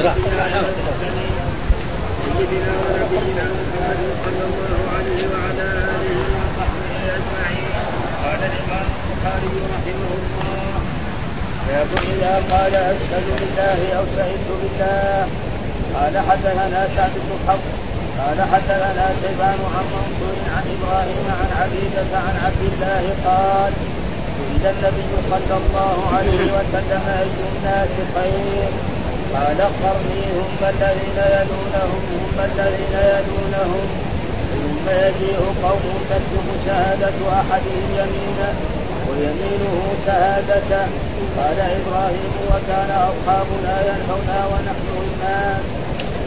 سيدنا ونبينا محمد صلى الله عليه وعلى اله وصحبه اجمعين قال الامام البخاري رحمه الله باب اذا قال أشهد بالله أو شهدت بالله. قال حدثنا ثابت الحق قال حدثنا شيبان عن منصور عن إبراهيم عن عبيدة عن عبد الله قال سئل النبي صلى الله عليه وسلم أي الناس خير. قال قرني هم الذين يلونهم هم الذين يلونهم. ثم يجيء قوم تكتب شهادة أحدهم يمينه ويمينه شهادته. قال إبراهيم وكان أصحابنا ينهونا ونحن إيمان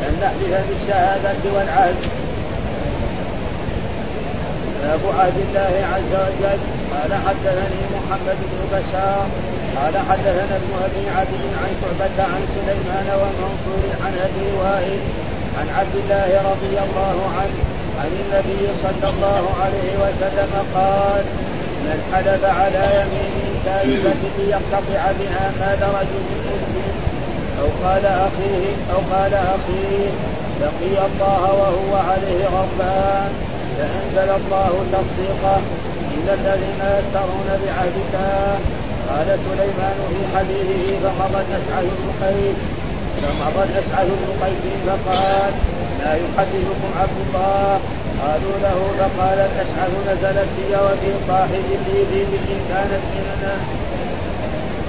أن نحلف بالشهادة والعهد. باب عهد الله عز وجل قال حدثني محمد بن بشار قال حدثنا ابن أبي عدي عن شعبة عن سليمان ومنصور عن أبي وائل عن عبد الله رضي الله عنه عن النبي صلى الله عليه وسلم قال من حلف على يمين كاذبة ليقتطع بها مال رجل مسلم أو قال أخيه أو قال أخيه لقي الله وهو عليه غضبان فأنزل الله تصديقه إن الذين يشترون بعهد الله قال سليمان في حديثه فمضت أسعد بن قيس فمضت أسعد بن قيس فقال لا يحدثكم عبد الله. قالوا له فقال أسعد نزلت في وفي صاحب في بئر كانت مننا.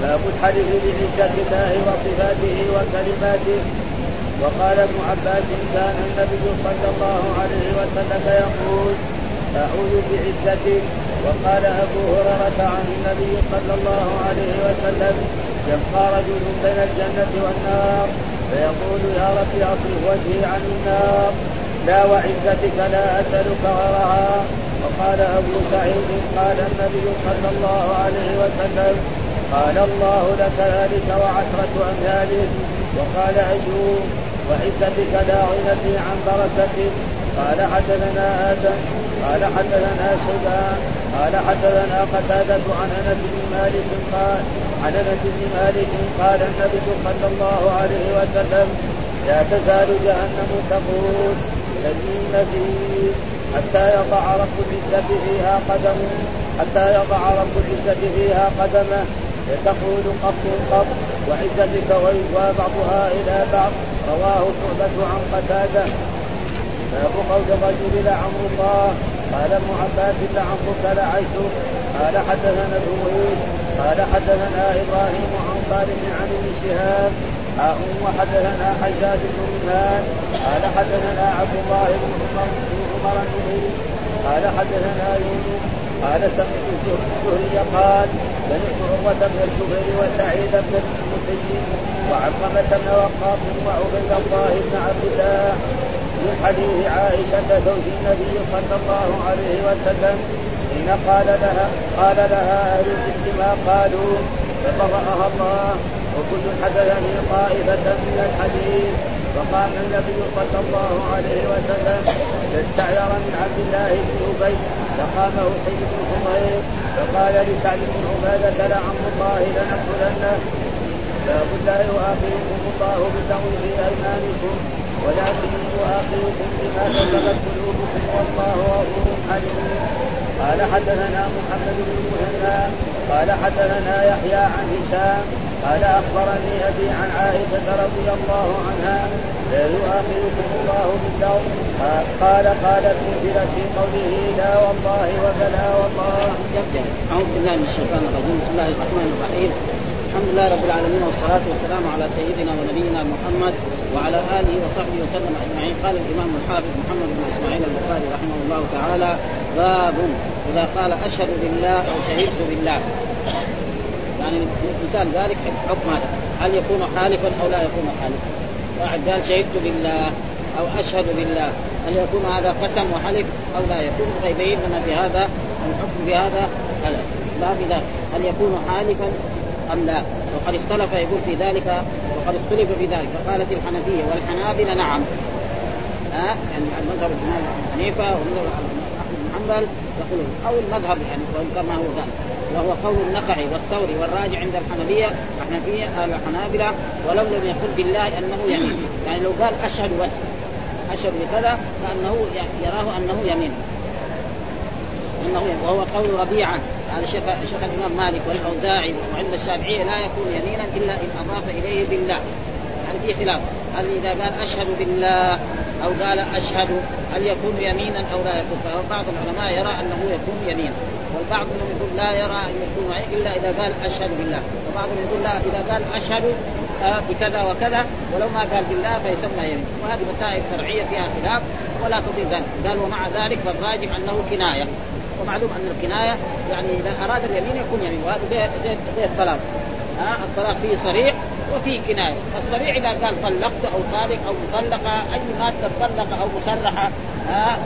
باب الحديث بعزة الله وصفاته وكلماته. وقال ابن عباس كان النبي صلى الله عليه وسلم يقول أعوذ بعزتك وقال أبو هريرة عن النبي صلى الله عليه وسلم يبقى رجل بين الجنة والنار فيقول يا رب اصرف وجهي عن النار. لا وعزتك لا أسألك غيرها وقال أبو سعيد قال النبي صلى الله عليه وسلم قال الله لك ذلك وعشرة أمثاله. وقال أيوب وعزتك لا غنى عن بركتك قال حدثنا آدم قال حدثنا شيبان قال حدثنا قتادة عن أنس بن مالك قال عن أنس بن مالك قال النبي صلى الله عليه وسلم لا تزال جهنم تقول تزين فيه حتى يضع رب العزة فيها قدمه حتى يضع رب العزة فيها قدمه تقول قط قط وعزتك ويجوى بعضها إلى بعض. رواه شعبة عن قتادة. باب قول الرجل لعمر الله. قال ابن عباس لعمرك لعيش قال حدثنا الرويس قال حدثنا إبراهيم عن خالد عن ابن شهاب. حاء وحدثنا حجاج بن منهان قال حدثنا عبد الله بن عمر بن عمر قال حدثنا يونس. قال سمعت الزهري قال سمعت عروة بن الزبير وسعيد بن المسيب وعلقمة بن وقاص وعبيد الله بن عبد الله. من حديث عائشة زوج النبي صلى الله عليه وسلم حين قال لها قال لها أهل الجد ما قالوا؟ فبرأها الله وكل حدثني طائفة من الحديث. وقام النبي صلى الله عليه وسلم فاستعير من عبد الله بن أبي. فقامه سيد بن حمير فقال لسعد بن عبادة لعم الله لنقتلنه. باب لا يؤاخذكم الله باللغو في ولكن يؤاخذكم بما كسبت قلوبكم والله غفور حليم قال حدثنا محمد بن مهنا قال حدثنا يحيى عن هشام قال اخبرني ابي عن عائشه رضي الله عنها لا يؤاخذكم الله باللغو قال قالت انزل في قوله لا والله وبلا والله. أعوذ بالله من الشيطان الرجيم بسم الله الرحمن الرحيم الحمد لله رب العالمين والصلاة والسلام على سيدنا ونبينا محمد وعلى آله وصحبه وسلم أجمعين. قال الإمام الحافظ محمد بن إسماعيل البخاري رحمه الله تعالى باب إذا قال أشهد بالله أو شهدت بالله. يعني مثال ذلك حكم هذا. هل يكون حالفا أو لا يكون حالفا واحد قال شهدت بالله أو أشهد بالله. هل يكون هذا قسم وحلف أو لا يكون؟ فيبين لنا في هذا الحكم بهذا. باب ذلك. هل يكون حالفا أم لا؟ وقد اختلف يقول في ذلك وقد اختلف في ذلك. فقالت الحنفية والحنابلة نعم. ها؟ أه؟ يعني المذهب الامام حنيفة ومذهب أحمد بن حنبل يقولون أو المذهب يعني وان كان ما هو ذلك. وهو قول النخعي والثوري والراجع عند الحنفية الحنفية الحنابله ولو لم يقل بالله أنه يمين. يعني لو قال أشهد بس اشهد بكذا فأنه يراه أنه يمين. انه وهو قول ربيعة. هذا شيخ شيخ الإمام مالك والأوزاعي وعند الشافعية لا يكون يمينا إلا إن أضاف إليه بالله. يعني في خلاف. هل إذا قال أشهد بالله أو قال أشهد هل يكون يمينا أو لا يكون. فبعض العلماء يرى أنه يكون يمينا والبعض منهم يقول لا يرى أن يكون إلا إذا قال أشهد بالله. وبعضهم يقول لا إذا قال أشهد آه، بكذا وكذا. ولو ما قال بالله فيسمى يمين. وهذه مسائل فرعيه فيها خلاف ولا تضيف ذلك. قال ومع ذلك فالراجح أنه كناية. ومعلوم أن الكناية يعني إذا أراد اليمين يكون يمين وهذا زي زي الطلاق. ها الطلاق فيه صريح وفيه كناية، الصريح إذا قال طلقت أو طالق أو مطلقة أي مادة مطلقه أو مسرحه ها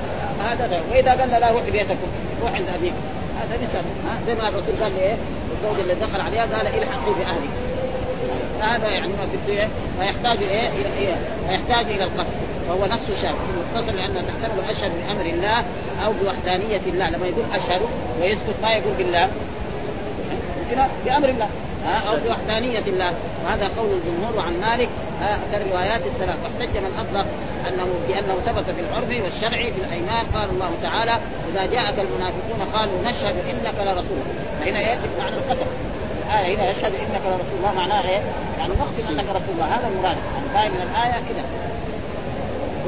هذا وإذا قال لا روح بيتكم روح عند أبيك. هذا مثال ها زي ما الرسول قال إيه الزوج اللي دخل عليها قال الحقوا بأهلك. هذا يعني ما بده إيه فيحتاج إيه؟ إلى إيه؟ فيحتاج إلى القصد. وهو نفس شرط متصل لأنه تحتمل اشهد بامر الله أو بوحدانية الله. لما يقول اشهد ويسكت ما يقول بالله. يمكن بأمر الله. أو بوحدانية الله. وهذا قول الجمهور وعن مالك. كالروايات الثلاث واحتج من اطلق انه بأنه ثبت في العرف والشرع في الأيمان. قال الله تعالى إذا جاءك المنافقون قالوا نشهد إنك لرسول. فهنا إيه؟ معنى القسم الآية هنا يشهد إنك لرسول. الله معناه إيه؟ يعني نختم أنك رسول الله. هذا المراد. يعني من الآية كذا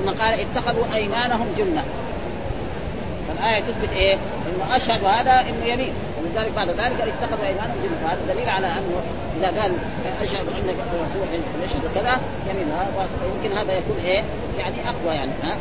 ثم قال اتخذوا أيمانهم جنة. فالآية تثبت إيه؟ إنه أشهد هذا إنه يمين. ولذلك بعد ذلك اتخذوا أيمانهم جنة. وهذا دليل على أنه إذا قال أشهد أنك رسول يشهد كذا يمين ويمكن هذا يكون إيه؟ يعني أقوى يعني ها؟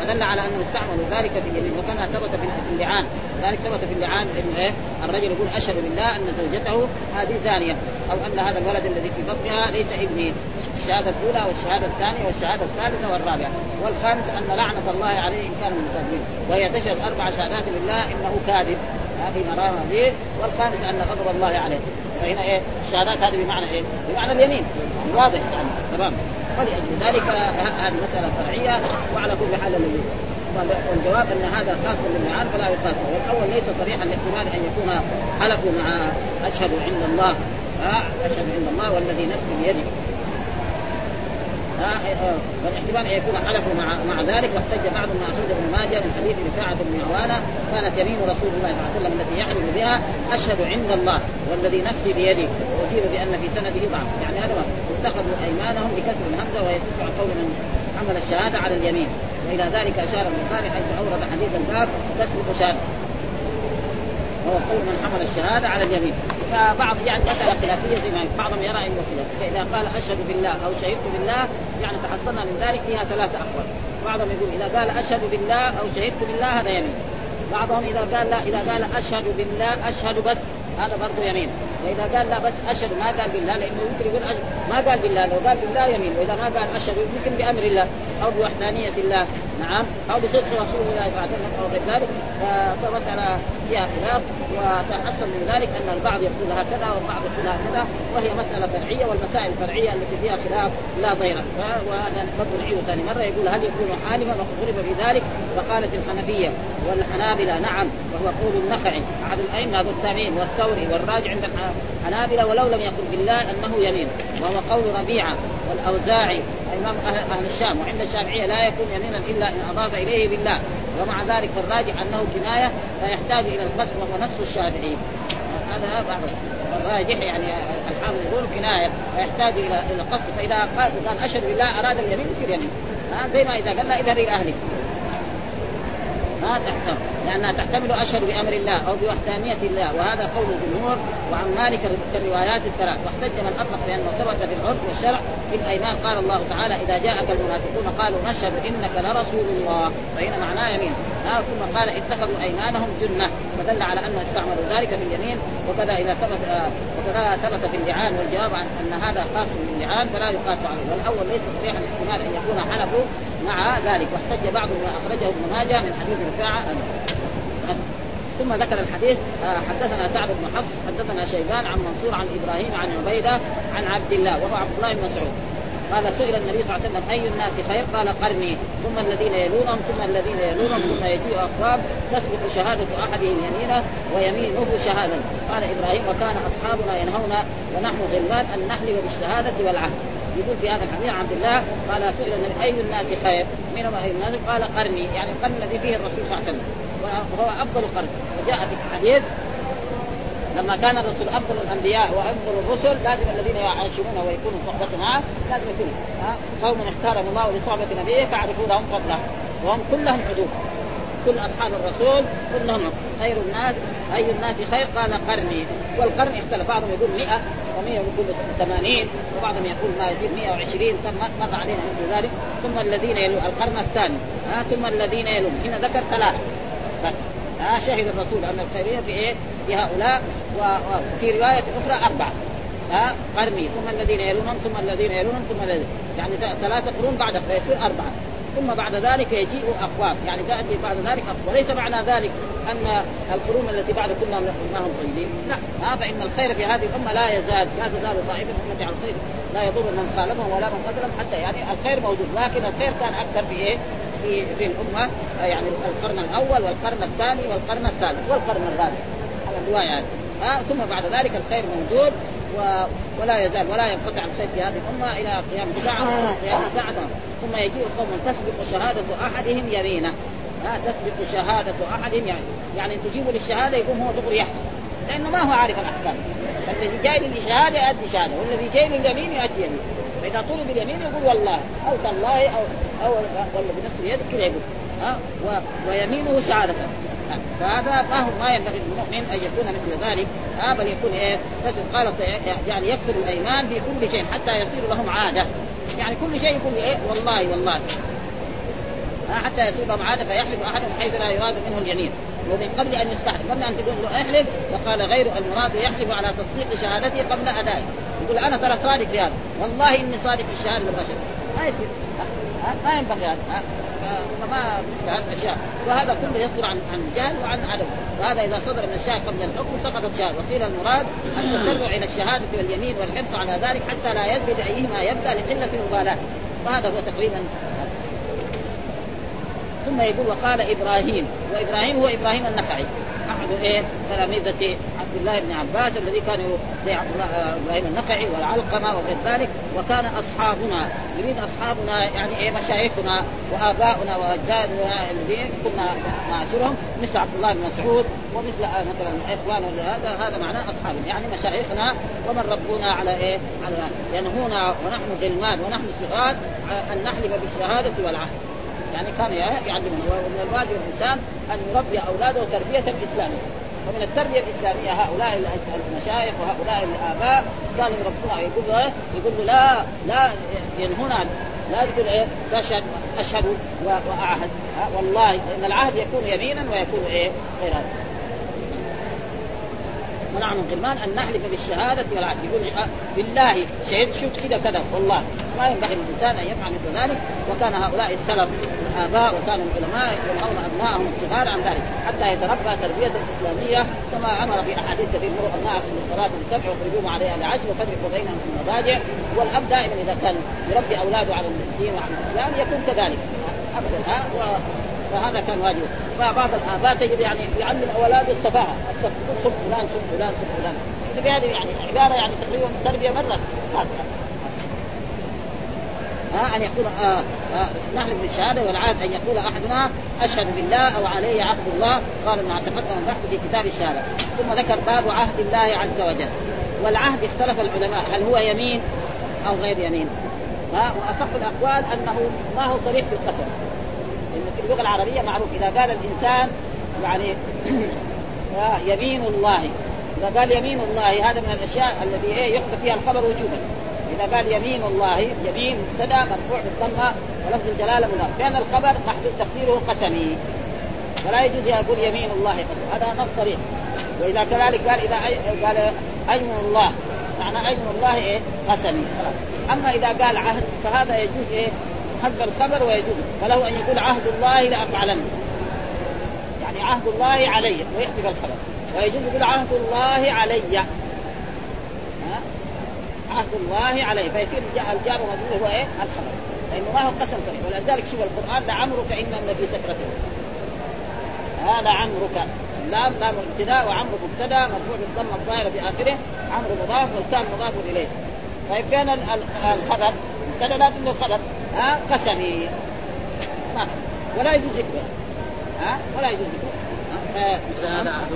فدل على أنه استعملوا ذلك في اليمين. وكما ثبت في اللعان. ذلك ثبت في اللعان انه إيه؟ الرجل يقول أشهد بالله أن زوجته هذه زانية أو أن هذا الولد الذي في بطنها ليس ابني. الشهادة الأولى والشهادة الثانية والشهادة الثالثة والرابعة. والخامس أن لعنة الله عليه إن كان من الكاذبين وهي تشهد أربع شهادات بالله إنه كاذب. هذه مرامة به والخامس أن غضب الله عليه. فهنا إيه؟ الشهادات هذه بمعنى إيه؟ بمعنى اليمين. واضح يعني. تمام. فلأجل ذلك هذه مسألة فرعية وعلى كل حال الذي والجواب أن هذا خاص بالمعان فلا يقاس. والأول ليس صريحا لاحتمال أن يكون حلفوا مع أشهد عند الله. أشهد عند الله والذي نفسي بيده. والاحتمال أن يكون حلفوا مع مع ذلك واحتج بعض ما أخرجه ابن ماجه من حديث رفاعة بن عوانة كانت يمين رسول الله صلى الله عليه وسلم التي يحلف بها أشهد عند الله والذي نفسي بيده وأجيب بأن في سنده ضعف. يعني هذا اتخذوا أيمانهم بكسر الهمزة ويدل عن قول من حمل الشهادة على اليمين. وإلى ذلك أشار البخاري حيث أورد حديث الباب كسر الشهاده وهو قول من حمل الشهادة على اليمين. فبعض يعني مساله خلافية زي ما بعضهم يرى إنه خلاف. فإذا قال أشهد بالله أو شهدت بالله يعني تحصلنا من ذلك فيها ثلاثة أقوال. بعضهم يقول إذا قال أشهد بالله أو شهدت بالله هذا يمين. بعضهم إذا قال لا إذا قال أشهد بالله أشهد بس. هذا برضه يمين. وإذا قال لا بس أشهد ما قال بالله لأنه يمكن يقول أشهد. ما قال بالله لو قال بالله يمين. وإذا ما قال أشهد يمكن بأمر الله. أو بوحدانية الله. نعم. أو بصدق رسول الله صلى الله عليه وسلم أو غير ذلك. فمساله فيها خلاف وتحصل من ذلك أن البعض يقول هكذا والبعض يقول هكذا. وهي مسألة فرعية والمسائل الفرعية التي فيها خلاف لا ضير وهذا برضه نعيد ثاني مرة يقول هل يكون حالما وغلب في ذلك فقالت الحنفية والحنابلة نعم وهو قول النخعي أحد الأئمة هذا التابعين والثوري والراجع عند الحنابلة ولو لم يقل بالله أنه يمين وهو قول ربيعة والأوزاعي. إمام أهل, أهل الشام وعند الشافعية لا يكون يمينا إلا إن أضاف إليه بالله. ومع ذلك فالراجح أنه كناية فيحتاج إلى القسم وهو نصف الشافعي. هذا بعض الراجح يعني الحافظ يقول كناية ويحتاج إلى إلى القصد فإذا قال أشهد بالله أراد اليمين يصير يمين. زي ما إذا قال لا اذهب إلى اهلك ما تحتمل لأنها تحتمل اشهد بأمر الله أو بوحدانية الله وهذا قول الجمهور وعن مالك كالروايات الثلاث. واحتج من أطلق بانه ثبت في العرف والشرع في الأيمان. قال الله تعالى إذا جاءك المنافقون قالوا نشهد إنك لرسول الله. فهنا معناه يمين. ثم قال اتخذوا أيمانهم جنة فدل على أنه استعملوا ذلك في اليمين وكذا إذا ثبت وكذا ثبت في اللعان والجواب عن أن هذا خاص باللعان فلا يقاس عليه. والأول ليس صريحا الاحتمال أن يكون حلفوا مع ذلك واحتج بعض ما أخرجه ابن ماجه من حديث رفاعة. ثم ذكر الحديث آه، حدثنا سعد بن حفص حدثنا شيبان عن منصور عن إبراهيم عن عبيدة عن عبد الله وهو عبد الله بن مسعود. قال سئل النبي صلى الله عليه وسلم أي الناس خير؟ قال قرني ثم الذين يلونهم ثم الذين يلونهم ثم يجيء أقوام تسبق شهادة أحدهم يمينه ويمينه شهادة قال إبراهيم وكان أصحابنا ينهونا ونحن غلمان أن نحلف بالشهادة والعهد يقول في هذا الحديث عبد الله قال سئل النبي أي الناس خير؟ من هم أي الناس؟ قال قرني يعني القرن الذي فيه الرسول صلى الله عليه وسلم وهو أفضل قرن وجاء في الحديث لما كان الرسول أفضل الأنبياء وأفضل الرسل لازم الذين يعاشرون ويكونوا صحبة معه لازم يكونوا. قوم اختارهم الله لصحبة نبيه فاعرفونهم فضله. وهم كلهم حدود. كل أصحاب الرسول كلهم خير الناس أي الناس خير؟ قال قرني. والقرن اختلف بعضهم يقول 100 و100 يقول 80 وبعضهم يقول ما يزيد 120 مر علينا مثل ذلك. ثم الذين يلون القرن الثاني. ها؟ ثم الذين يلون هنا ذكر ثلاث بس. ها؟ شهد الرسول أن الخيرية في إيه؟ هؤلاء وفي رواية أخرى أربعة. ها؟ قرني ثم الذين يلونهم ثم الذين يلونهم ثم الذين يعني ثلاثة قرون بعد فيصير أربعة. ثم بعد ذلك يجيء أقوام. يعني تأتي بعد ذلك أقوام. وليس معنى ذلك أن القرون التي بعد كنا ما طيبين. لا. ها؟ فإن الخير في هذه الأمة لا يزال لا تزال طائفة امتي على الخير. لا يضر من خالفهم ولا من قتلهم حتى يعني الخير موجود. لكن الخير كان أكثر في إيه؟ في في الأمة. يعني القرن الأول والقرن الثاني والقرن الثالث والقرن الرابع. يعني ها ثم بعد ذلك الخير موجود و... ولا يزال ولا ينقطع الخير في هذه الأمة إلى قيام الساعة قيام الساعة ثم يجيء قوم تسبق شهادة أحدهم يمينه ها تسبق شهادة أحدهم يعني يعني تجيب للشهادة يقوم هو دغري يحكم. لأنه ما هو عارف الأحكام. الذي جاي للشهادة يؤدي شهادة والذي جاي لليمين يؤدي يمين. فإذا طلب اليمين يقول والله أو تالله أو أو ولا بنفس اليد كذا يقول. ها ويمينه فهذا ما هو ما ينبغي للمؤمن أن يكون مثل ذلك. ها بل يكون إيه قال يعني يكثر الأيمان في كل شيء حتى يصير لهم عادة. يعني كل شيء يقول إيه والله والله. حتى يصير لهم عادة فيحلف أحدهم حيث لا يراد منه اليمين ومن قبل أن يستحلف قبل أن تقول له احلف وقال غير المراد يحلف على تصديق شهادته قبل أدائه. يقول أنا ترى صادق في هذا. والله إني صادق في الشهادة للبشر ما يصير. ما ينبغي هذا. فما مثل هذه الاشياء وهذا كله يصدر عن عن جهل وعن عدم وهذا إذا صدر من الشاهد قبل الحكم سقطت شهاده وقيل المراد التسرع إلى الشهادة واليمين والحرص على ذلك حتى لا يدري بأيهما يبدأ لقله المبالاة. وهذا هو تقريبا ثم يقول وقال إبراهيم. وإبراهيم هو إبراهيم النخعي. أحد إيه؟ تلاميذة عبد الله بن عباس الذي كانوا زي عبد الله آه، إبراهيم النخعي والعلقمة وغير ذلك وكان أصحابنا يريد أصحابنا يعني إيه مشايخنا وآباؤنا وأجدادنا الذين كنا نعاشرهم مثل عبد الله بن مسعود ومثل آه، مثلا اخوان هذا هذا معناه أصحابنا يعني مشايخنا ومن ربونا على إيه؟ على ينهونا ونحن غلمان ونحن صغار أن نحلف بالشهادة والعهد يعني كان يعلمنا ومن الواجب الإنسان أن يربي أولاده تربية إسلامية ومن التربية الإسلامية هؤلاء المشايخ وهؤلاء الاباء كانوا يربونا يقول له يقول له لا لا ينهون لا تقول إيه؟ تشهد أشهد وأعهد. والله إن العهد يكون يمينا ويكون إيه؟ غير هذا ونحن غلمان أن نحلف بالشهادة والعهد. يقول بالله شهدت شفت كذا كذا والله ما ينبغي للإنسان أن يفعل مثل ذلك. وكان هؤلاء السلف الاباء وكانوا العلماء ينهون ابنائهم الصغار عن ذلك حتى يتربى تربية اسلاميه كما أمر في أحاديث كثير مروا ابنائكم بالصلاه بالسبع واخرجوهم عليها لعشر وفرقوا بينهم في المضاجع والأب دائما إذا كان يربي أولاده على الدين وعلى الإسلام يكون كذلك. ابدا ها؟ فهذا كان واجب. فبعض الآباء تجد يعني يعلم أولاده السفاهه سب فلان سب فلان سب فلان. هذه يعني عبارة يعني تقريبا تربية مرة. ها أن يقول آه آه نحن بالشهاده والعهد أن يقول أحدنا أشهد بالله أو علي عهد الله قال ما تقدم البحث في كتاب الشهادة. ثم ذكر باب عهد الله عز وجل. والعهد اختلف العلماء هل هو يمين أو غير يمين؟ ها وأصح الأقوال أنه ما هو صريح في القسم. في اللغة العربية معروف إذا قال الإنسان يعني يمين الله. إذا قال يمين الله هذا من الأشياء الذي إيه يقضى فيها الخبر وجوبا. إذا قال يمين الله يمين مبتدا مرفوع بالضمه ولفظ الجلالة مضاف. كان الخبر محدود تقديره قسمي. فلا يجوز يقول يمين الله قسم هذا نص صريح. وإذا كذلك قال إذا قال ايمن الله. معنى ايمن الله إيه؟ قسمي. أما إذا قال عهد فهذا يجوز إيه؟ حذف الخبر ويجوز. فله أن يقول عهد الله لافعلن يعني عهد الله علي ويحذف الخبر. ويجوز يقول عهد الله علي. عهد الله عليه. فيصير الجار ومجرور هو إيه؟ الخبر. لأنه ما هو قسم صريح ولذلك شوف القرآن لعمرك انهم لفي سكرته هذا عمرك. لام لام ابتداء وعمرو مبتدا مرفوع بالضمه الظاهره في آخره. عمرو مضاف والكان مضاف إليه. طيب كان الخبر. مبتدا لا تقول الخبر. ها قسمي. ما ولا يجوز ذكره. ها ولا يجوز ذكره.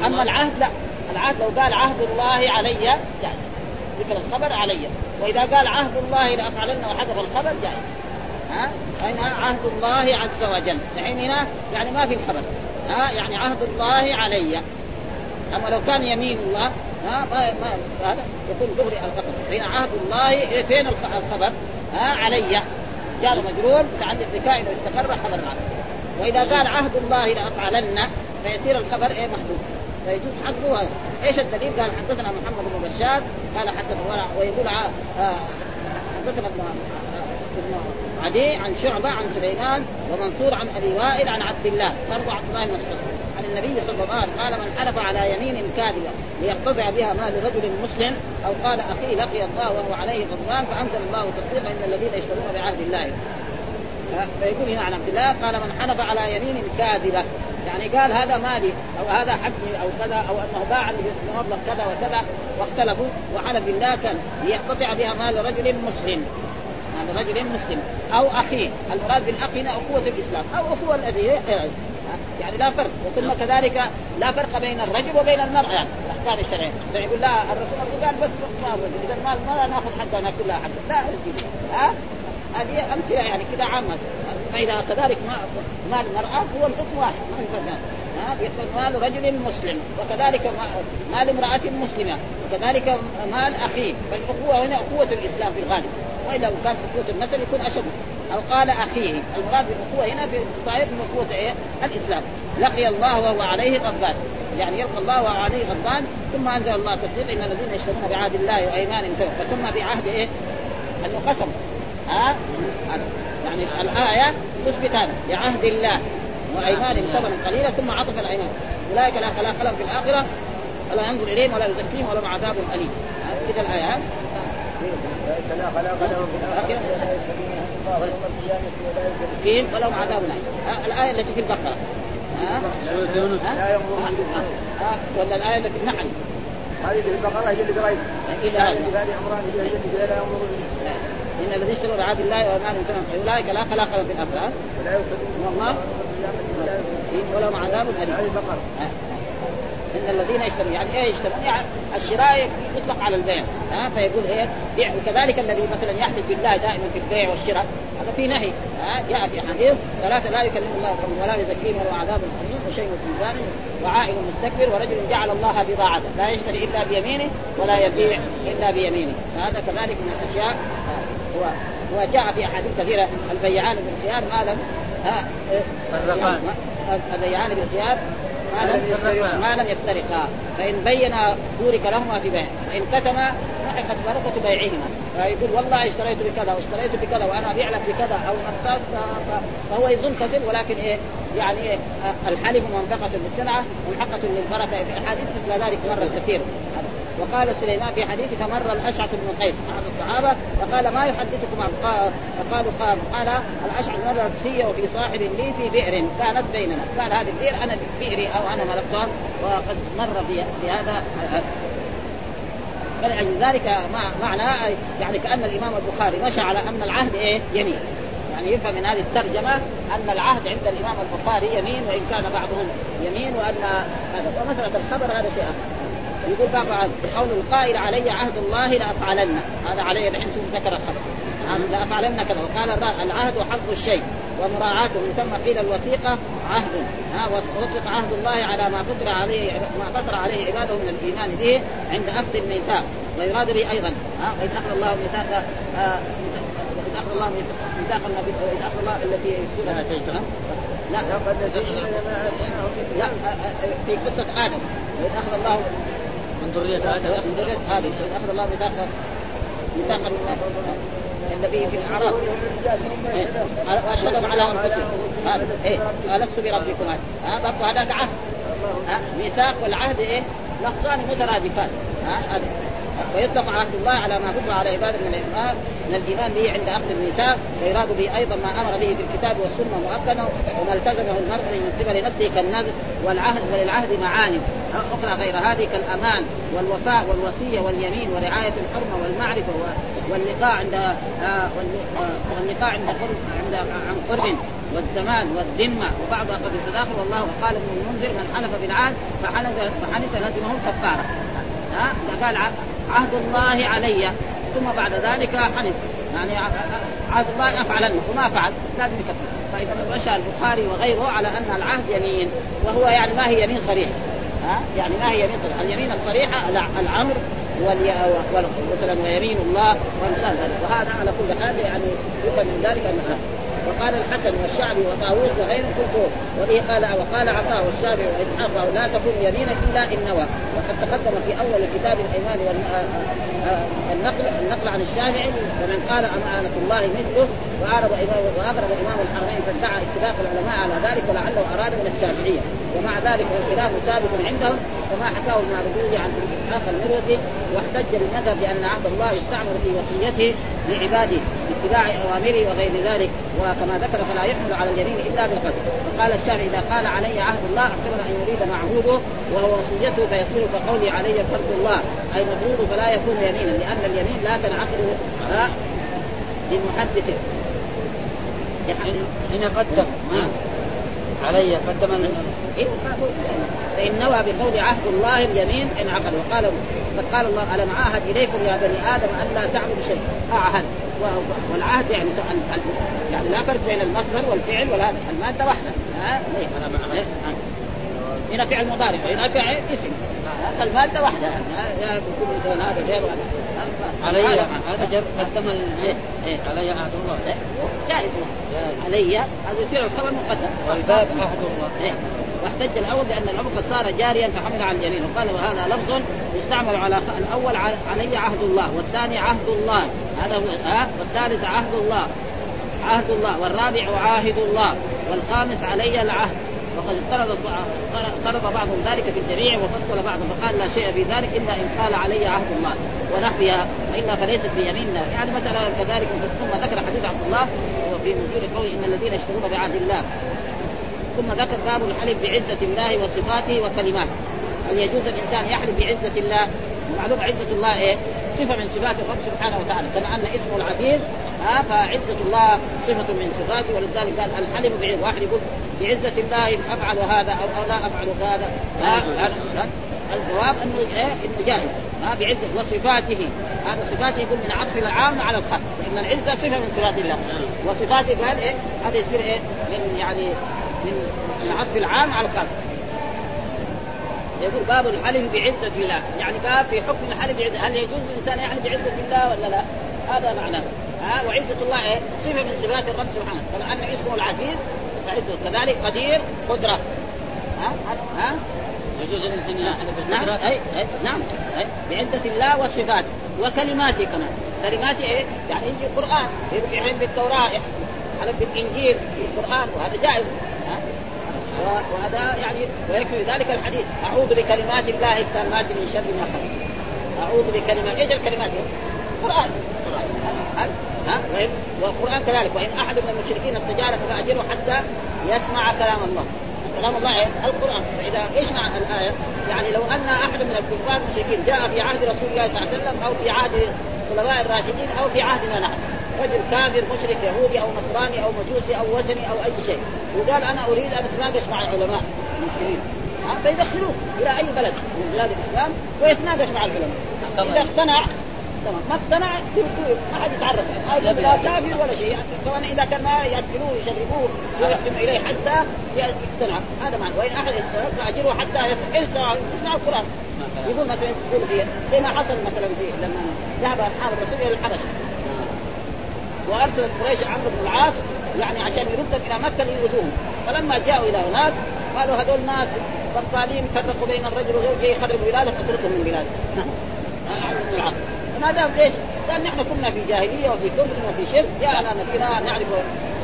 أما العهد لا. العهد لو قال عهد الله علي جائز ذكر الخبر علي. وإذا قال عهد الله لافعلن وحذف الخبر جائز. ها؟ هنا عهد الله عز وجل. الحين هنا يعني ما في الخبر ها؟ يعني عهد الله علي. أما لو كان يمين الله ها؟ ما ما هذا يكون دغري القسم هنا عهد الله فين الخبر؟ ها؟ علي. جار مجرور متعدد بكائن واستقر خبر عنه وإذا قال عهد الله لافعلن فيصير الخبر إيه محدود فيجوز حذفه إيش الدليل؟ قال حدثنا محمد بن بشار قال حدثنا ويقول آه، حدثنا ابن عدي عن شعبة عن سليمان ومنصور عن أبي وائل عن عبد الله برضه عبد الله بن مسعود. عن النبي صلى الله عليه وسلم قال من حلف على يمين كاذبة ليقتطع بها مال رجل مسلم أو قال اخيه لقي الله وهو عليه غضبان فأنزل الله تصديقا ان الذين يشترون بعهد الله. فيقول هنا عن عبد الله قال من حلف على يمين كاذبة. يعني قال هذا مالي أو هذا حقي أو كذا أو أنه باع بمبلغ كذا وكذا واختلفوا وحلف بالله كان ليقتطع بها مال رجل مسلم. هذا رجل مسلم. أو اخيه المراد بالاخ هنا اخوه الإسلام. أو اخوه الذي يعني لا فرق. وثم كذلك لا فرق بين الرجل وبين المرأة. يعني الأحكام الشرعية. فيقول لا الرسول قال بس ما إذا المال ما ناخذ حقنا كلها حق. لا ها؟ هذه أمثلة يعني كذا عامة. فإذا كذلك مال المرأة هو الحكم واحد ما في فرق مال رجل مسلم وكذلك مال امرأة مسلمة وكذلك مال أخيه. فالأخوة هنا أخوة الإسلام في الغالب. وإذا كانت أخوة النسل يكون أشد. أو قال أخيه. المراد بالأخوة هنا في طائف من أخوة إيه؟ الإسلام. لقي الله وهو عليه غضبان. يعني يلقى الله وهو عليه غضبان ثم أنزل الله تصديق إن الذين يشترون بعهد الله وأيمانهم فثم بعهد إيه؟ أنه قسم. ها يعني الآية تثبت هذا بعهد الله وايمانهم ثمنا قليلا ثم عطف الأيمان. أولئك لا خلاق لهم في الآخرة ولا ينظر إليهم ولا يزكيهم ولهم عذاب أليم. كذا الآية اولئك لا خلاق لهم في الاخره فيهم ولهم عذاب أليم. الآية التي في البقرة؟ ها؟ ولا الآية التي في النحل. هذه في البقرة هي اللي إلى هذه عمران هي اللي لا إن الذين اشتروا بعهد الله وايمانهم ثمنا اولئك لا خلاق لهم في الاخره والله ولهم عذاب أليم. إن الذين يشترون يعني إيه يشترون يعني الشراء يطلق على البيع. ها فيقول إيه؟ بيع وكذلك الذي مثلا يحلف بالله دائما في البيع والشراء. هذا في نهي. ها جاء في حديث ثلاثة لا يكلم الله قوم ولا يزكيهم ولا عذاب أليم وشيء في ميزان وعائل مستكبر ورجل جعل الله بضاعته. لا يشتري إلا بيمينه ولا يبيع إلا بيمينه. فهذا كذلك من الأشياء. وجاء في أحاديث كثيرة البيعان بالخيار ما لم فرقان البيعان بالخيار ما لم ما لم يفترقا. فإن بين بورك لهما في بيع. فإن كتما محقت بركه بيعهما. فيقول والله اشتريت بكذا واشتريت بكذا وأنا ابيع لك بكذا أو نقصت فهو يظن كذب ولكن إيه يعني إيه الحلف منفقة للسلعه ملحقه للبركة في أحاديث مثل ذلك مرة كثير. وقال سليمان في حديث فمر الأشعث بن قيس احد الصحابة فقال ما يحدثكم عن فقالوا قال قال الأشعث نظرت في وفي صاحب لي في بئر كانت بيننا. قال هذه البئر أنا بئري أو أنا ملكتها وقد مر في, هذا فلذلك معنى يعني كأن الإمام البخاري مشى على أن العهد إيه؟ يمين. يعني يفهم من هذه الترجمة أن العهد عند الإمام البخاري يمين وإن كان بعضهم يمين وأن هذا ومساله الخبر هذا شيء آخر. يقول بقى قول القائل علي عهد الله لافعلن هذا علي الحين شوف ذكر الخبر لافعلن كذا. وقال العهد حفظ الشيء ومراعاته. من ثم قيل الوثيقة عهد. ها ووثق عهد الله على ما فطر عليه ما فطر عليه عباده من الإيمان به عند أخذ الميثاق. ويراد به أيضا ها وإذ أخذ الله ميثاق وإذ أخذ الله ميثاق النبي وإذ أخذ الله التي يسكنها لا لا في قصة آدم. وإذ أخذ الله من ذرية آدم من ذرية وإذ أخذ الله ميثاق ميثاق النبي في الأعراف. وأشهدهم على أنفسهم. هذا. إيه؟ ألست بربكم هذا. برضه هذا عهد. ميثاق والعهد إيه؟ لفظان مترادفان. هذا. ويطلق عهد الله على ما فضل على عبادة من الإيمان من الإيمان به عند أخذ الميثاق ويراد به أيضا ما أمر به في الكتاب والسنة مؤكدا وما التزمه المرء من قبل نفسه كالنذر والعهد وللعهد معاني. أخرى غير هذه كالأمان والوفاء والوصية واليمين ورعاية الحرمة والمعرفة واللقاء عند آه، واللقاء عند قرب عند عن قرب والزمان والذمة وبعضها قد التداخل والله وقال ابن المنذر من حلف بالعهد فحنث فحنث لزمه الكفارة. ها؟ قال عهد الله علي. ثم بعد ذلك حنث يعني عهد الله افعلن وما فعل. لازم يكفر. فإذا مشى البخاري وغيره على أن العهد يمين. وهو يعني ما هي يمين صريحة. ها؟ يعني ما هي يمين صريحة. اليمين الصريحة العمر مثلا ويمين الله وامثال ذلك. وهذا على كل حال يعني يفهم من ذلك ان وقال الحسن والشعبي وطاووس وغيره قلت وبه قال وقال عطاء والشافعي وإسحاق لا تكون يمينا إلا إن نوى. وقد تقدم في أول كتاب الأيمان والنقل النقل عن الشافعي ومن قال امانه الله مثله وأغرب إمام الحرمين فادعى اتفاق العلماء على ذلك ولعله أراد من الشافعية. ومع ذلك الخلاف ثابت عندهم كما حكاه الماردودي عن إسحاق المروزي واحتج بالمذهب بأن عهد الله يستعمل في وصيته لعباده باتباع أوامره وغير ذلك وكما ذكر فلا يحمل على اليمين إلا بالقدر وقال الشافعي إذا قال علي عهد الله احتمل أن يريد معهوده وهو وصيته فيصير كقولي علي فرض الله أي مفروض فلا يكون يمينا لأن اليمين لا تنعقد لمحدث هنا قدم علي قدم إيه فإن نوى بقول عهد الله اليمين انعقد وقال قد قال الله ألم عاهد إليكم يا بني آدم أن لا تعبدوا شيء أعهد. والعهد يعني يعني لا فرق بين المصدر والفعل ولا المادة واحدة. ها؟ هنا فعل مضارع وهنا فعل اسم. المادة واحدة. يكون مثلا هذا غير علي هذا قدم إيه، إيه. علي عهد الله. إيه، جائز علي هذا يصير الخبر مقدم. والباب عهد الله. واحتج الأول بأن العمر قد صار جاريا فحمل على اليمين وقال وهذا لفظ يستعمل على الأول علي عهد الله والثاني عهد الله هذا هو ها؟ والثالث عهد الله عهد الله والرابع عاهد الله والخامس علي العهد. وقد اضطرب اضطرب بعضهم ذلك في الجميع وفصل بعضهم فقال لا شيء في ذلك إلا إن قال علي عهد الله. ونحوها والا فليست بيميننا يعني مثلا كذلك ثم ذكر حديث عبد الله وفي نزول قوله إن الذين يشترون بعهد الله. ثم ذكر باب الحلف بعزة الله وصفاته وكلماته. هل يجوز الإنسان يحلف بعزة الله؟ معلوم عزة الله إيه؟ صفة من صفات الرب سبحانه وتعالى. كما أن اسمه العزيز ها فعزة الله صفة من صفاته ولذلك قال الحلف بعزة واحد يقول بعزة الله أفعل هذا أو, أو لا أفعل هذا. الجواب أنه إيه؟ انه جائز ها بعزة وصفاته. هذا صفاته يقول من عطف العام على الخاص لأن العزة صفة من صفات الله. وصفاته قال إيه؟ هذا يصير إيه؟ من يعني من العطف العام على الخاص يقول باب الحلف بعزة الله. يعني باب في حكم الحلف بعزة. هل يجوز الإنسان يحلف بعزة الله ولا لا؟ هذا معناه. ها؟ وعزة الله إيه؟ صفة من صفات الرب سبحانه. كما أن اسمه العزيز فعزة. كذلك قدير قدرة. ها؟ ها؟ يجوز الانسان يحلف نعم. أي أي نعم. أي بعزة الله وصفاته. وكلماته كمان. كلماته إيه؟ يعني يجي القرآن يحلف بالتوراة حلف بالإنجيل بالقرآن وهذا جائز. وهذا يعني ويكفي ذلك الحديث. أعوذ بكلمات الله التامات من شر ما خلق. أعوذ بكلمات إيش الكلمات؟ القران ها؟ والقرآن كذلك. وإن أحد من المشركين استجارك فأجره حتى يسمع كلام الله. كلام الله إيه؟ القرآن. فإذا إيش معنى الآية؟ يعني لو أن أحد من الكفار المشركين جاء في عهد رسول الله صلى الله عليه وسلم أو في عهد الخلفاء الراشدين أو في عهدنا نحن. رجل كافر مشرك يهودي أو نصراني أو مجوسي أو وثني أو أي شيء. وقال أنا أريد أن أتناقش مع العلماء. المسلمين. فيدخلوه إلى أي بلد من بلاد الإسلام ويتناقش مع العلماء. إذا اقتنع تمام. ما اقتنع ما حد يتعرف. لا كافر ولا شيء. طبعا إذا كان ما يأكلوه يشربوه ويحكم إليه حتى يقتنع. هذا معنى. وإن أحد فأجره حتى يسمع يسمع القرآن. يقول مثلا يقول في زي ما حصل مثلا في لما ذهب أصحاب الرسول إلى الحبشة. وارسلت قريش عمرو بن العاص يعني عشان يردهم إلى مكة ليؤذوهم. فلما جاءوا إلى هناك قالوا هذول ناس بطالين فرقوا بين الرجل وزوجه يخرب بلاده اتركهم من بلاده. عمرو بن العاص. ما دام ليش؟ قال نحن كنا في جاهلية وفي كفر وفي شرك جاءنا نبينا نعرف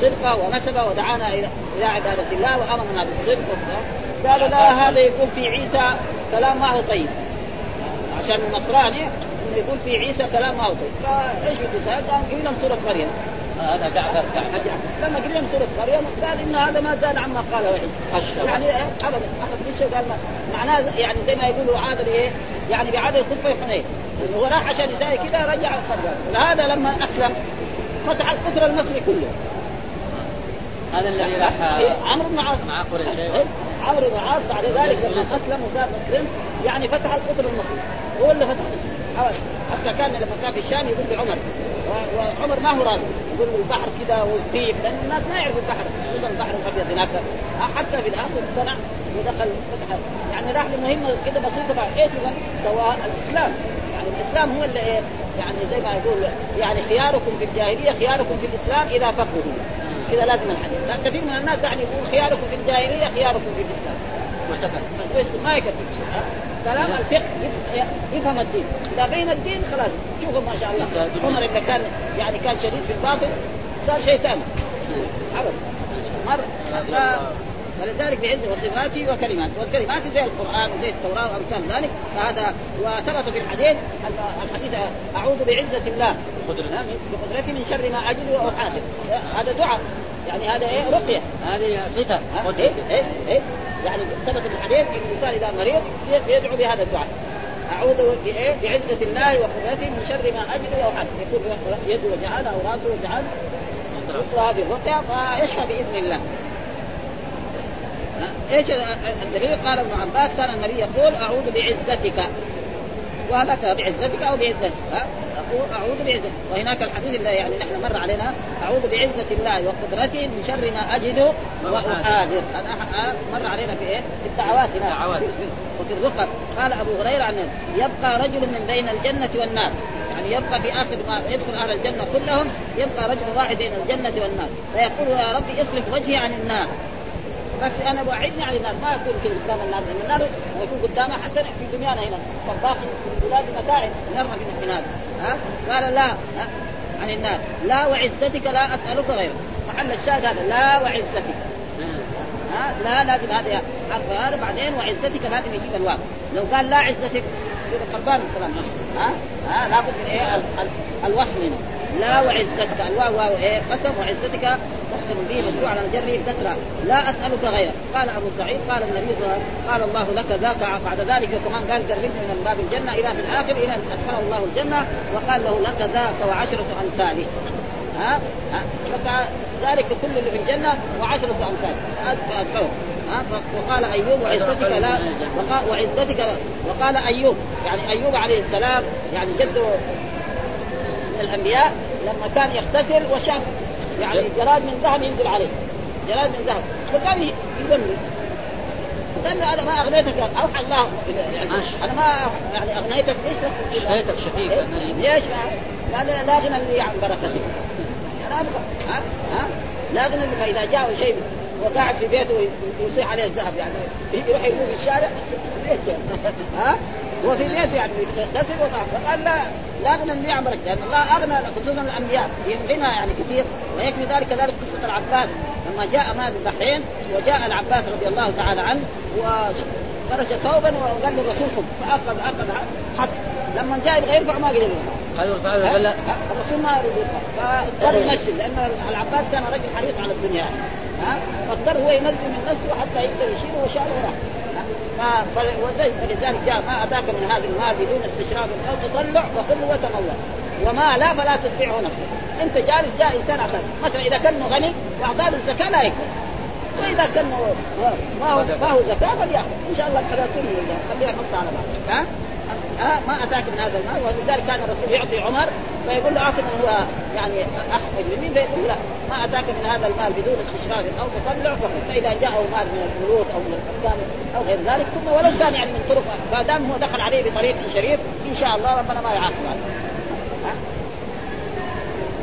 صدقة ونسبة ودعانا إلى إلى عبادة الله وأمرنا بالصدق قالوا لا هذا يقول في عيسى كلام ما هو طيب. عشان النصراني يقول في عيسى كلام ما هو فايش يقول؟ قال قيل لهم سورة مريم. هذا جعفر لما قيل لهم سورة مريم قال إن هذا ما زاد عما قاله عيسى يعني أبدا. اخذ بشه قال معناه يعني زي ما يقولوا عاد بايه؟ يعني بعدد خطبه حنين هو راح عشان يساوي كذا رجع صدق هذا لما أسلم فتح القطر المصري كله. هذا الذي راح عمرو بن عاص. مع قريش. عمرو بن عاص بعد ذلك لما أسلم وصار مسلم يعني فتح القطر المصري هو اللي فتح. حتى كان لما كان في الشام يقول لعمر. وعمر ما هو راضي يقول البحر كذا والديك لأن الناس ما يعرفوا البحر. خصوصا البحر الأبيض هناك. حتى في الآخر اقتنع ودخل فتح. يعني راح لمهمه كذا بسيطة بعد إيش دواء الإسلام. يعني الإسلام هو اللي إيه؟ يعني زي ما يقول يعني خياركم في الجاهلية خياركم في الإسلام إذا فقهوا. كذا لازم الحديث. كثير من الناس يعني يقول خياركم في الجاهلية خياركم في الإسلام. ما يكفي. كلام الفقه يفهم الدين. إذا بين الدين خلاص. شوفوا ما شاء الله. عمر اللي كان يعني كان شديد في الباطل صار شيطان ابدا مر ولذلك بعز وصفاته وكلماته والكلمات زي القرآن وزي التوراة وأمثال ذلك. فهذا وثبت في الحديث الحديث أعوذ بعزة الله. بقدرته من شر ما أجد واحاذر هذا دعاء. يعني هذا إيه؟ رقية. هذه صفة. إيه؟ إيه؟ إيه؟ يعني ثبت في الحديث إن الإنسان إذا مريض يدعو بهذا الدعاء. أعوذ بايه بعزة الله وقدرته من شر ما أجد أو حد يكون يده وجعل أو راسه يطلع هذه الرقيه فيشفى بإذن الله. إيش الدليل؟ قال ابن عباس كان النبي يقول أعوذ بعزتك. وهلك بعزتك أو بعزتك ها؟ أعوذ بعزتك. وهناك الحديث اللي يعني نحن مر علينا أعوذ بعزة الله وقدرته من شر ما أجد واحاذر هذا مر علينا في إيه؟ في الدعوات هنا وفي الرقى قال أبو هريرة عن يبقى رجل من بين الجنة والنار. يعني يبقى في آخر ما يدخل أهل الجنة كلهم يبقى رجل واحد بين الجنة والنار. فيقول يا ربي اصرف وجهي عن النار. بس أنا بعدني عن النار ما اكون كذا قدام النار لأن النار يكون قدامها حتى في دنيانا هنا طباخ في بلاد متاعب نرمى في النار ها؟ قال لا ها؟ عن النار لا وعزتك لا أسألك غيره محل الشاهد هذا لا وعزتك. ها؟ لا لازم هذا حرف بعدين وعزتك لازم يجيب الواو لو قال لا عزتك يصير خربان الكلام. ها؟ ها؟ لابد من إيه؟ الوصل هنا. لا وعزتك. الواو واو إيه؟ قسم وعزتك تقسم به مجموع على الجر كسرى لا أسألك غيره. قال أبو سعيد قال النبي قال الله لك ذاك بعد ذلك كمان قال قربني من باب الجنة إلى في الآخر إلى أن أدخله الله الجنة وقال له لك ذاك وعشرة امثاله ها, ها؟ ذلك كل اللي في الجنة وعشرة أمثال. ادفعه ها؟ وقال أيوب وعزتك لا وعزتك وقال أيوب. يعني أيوب عليه السلام يعني جده من الأنبياء لما كان يغتسل وشاف يعني جراد من ذهب ينزل عليه. جراد من ذهب. فكان قال له أنا ما أغنيتك أوحى الله. يعني أنا ما يعني أغنيتك ليش شفيتك شفيك ليش؟ قال لا غنى لي عن بركتك أنا أبغى ها؟ ها؟ لا غنى لي فاذا جاء شيء. وقاعد في بيته ويطيح عليه الذهب يعني. يروح يقول في الشارع ليش ها؟ هو في بيته يعني يغتسل فقال لا لا غنى لي بركتك لأن الله أغنى خصوصا الأنبياء. غنى يعني كثير. ويكفي ذلك كذلك قصة العباس. لما جاء مال البحرين وجاء العباس رضي الله تعالى عنه وفرش ثوبا وقال للرسول خذ. فأخذ أخذ حط لما جاء يبغى يرفع ما قدر يرفع الرسول ما يريد يرفع فاضطر يمثل لأن العباس كان رجل حريص على الدنيا. ها؟ فاضطر هو ينزل من نفسه حتى يقدر يشيله وشاله وراح فلذلك جاء ما أتاك من هذا المال بدون استشراف أو تطلع فخذه وتمول وما لا فلا تتبعه نفسك. أنت جالس جاء إنسان اعطاك مثلا إذا كان غني وأعطاه الزكاة لا يكفي. وإذا كان ما هو ما هو زكاة فليأخذ. إن شاء الله الحلال كله خليه يحط على بعض. ها؟ ها ما أتاك من هذا المال. ولذلك كان الرسول يعطي عمر فيقول له اعطي من هو يعني احفظ مني فيقول لا ما أتاك من هذا المال بدون استشراف أو تطلع فإذا جاءه مال من الفلوس أو من الحكام أو غير ذلك ثم ولو كان يعني من طرق ما دام هو دخل عليه بطريق شريف إن شاء الله ربنا ما يعاقب عليه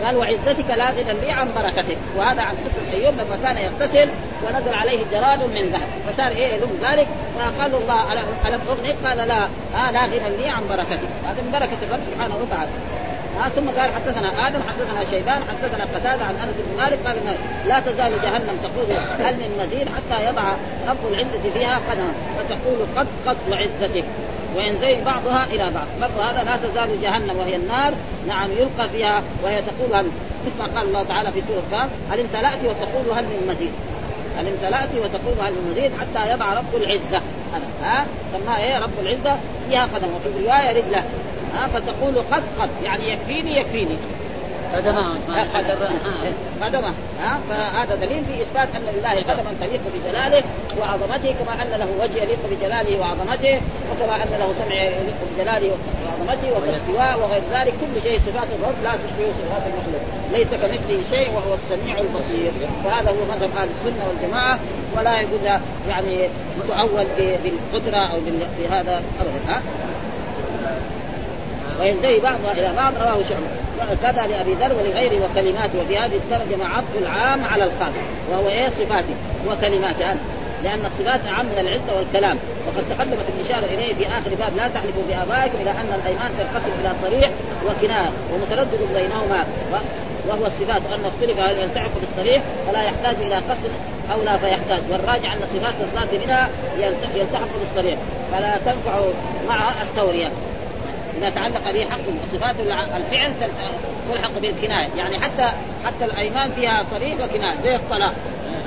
قال وعزتك لا غنى لي عن بركتك. وهذا عن قصه أيوب لما كان يغتسل ونزل عليه جراد من ذهب. فصار إيه يلوم ذلك. فقال الله الم اغنيك قال لا آه لا غنى لي عن بركتك. هذا من بركة الرب سبحانه وتعالى. آه ثم قال حدثنا آدم حدثنا شيبان حدثنا قتادة عن أنس بن مالك قال لا تزال جهنم تقول هل من مزيد حتى يضع رب العزة فيها قدما فتقول قد قد وعزتك. وينزوي بعضها إلى بعض. برضو هذا لا تزال جهنم وهي النار. نعم يلقى فيها وهي تقول هل مثل ما قال الله تعالى في سورة كاف هل امتلأت وتقول هل من مزيد؟ هل امتلأت وتقول هل من مزيد؟ حتى يضع رب العزة. ها؟ سماها إيه؟ رب العزة. فيها قدم. وفي روايه رجلة. ها؟ فتقول قد قد. يعني يكفيني يكفيني. قدمه قدمه ها. فهذا دليل في إثبات أن لله قدما تليق بجلاله وعظمته كما أن له وجه يليق بجلاله وعظمته وكما أن له سمع يليق بجلاله وعظمته والاستواء وغير ذلك. كل شيء صفات الرب لا تشبه صفات المخلوق. ليس كمثله شيء وهو السميع البصير. فهذا هو مذهب أهل السنة والجماعة ولا يجوز يعني تؤول بالقدرة أو بهذا ابدا ها؟ وينتهي بعضها إلى بعض رواه شعبة. كذا لأبي ذر ولغيره وكلماته. وفي هذه الترجمة عطف العام على الخاص وهو إيه صفاته؟ وكلماته لأن الصفات اعم من العزة والكلام. وقد تقدمت الإشارة إليه في آخر باب لا تحلفوا بآبائكم إلى أن الأيمان تنقسم إلى صريح وكنايه ومتردد بينهما. وهو الصفات وان اختلف هل يلتحق بالصريح فلا يحتاج إلى قصر أو لا فيحتاج. والراجع أن صفات الذات منها يلتحق بالصريح. فلا تنفع مع التورية. إذا تعلق به حق وصفات الفعل تلحق بالكناية. يعني حتى حتى الأيمان فيها صريح وكناية زي الطلاق.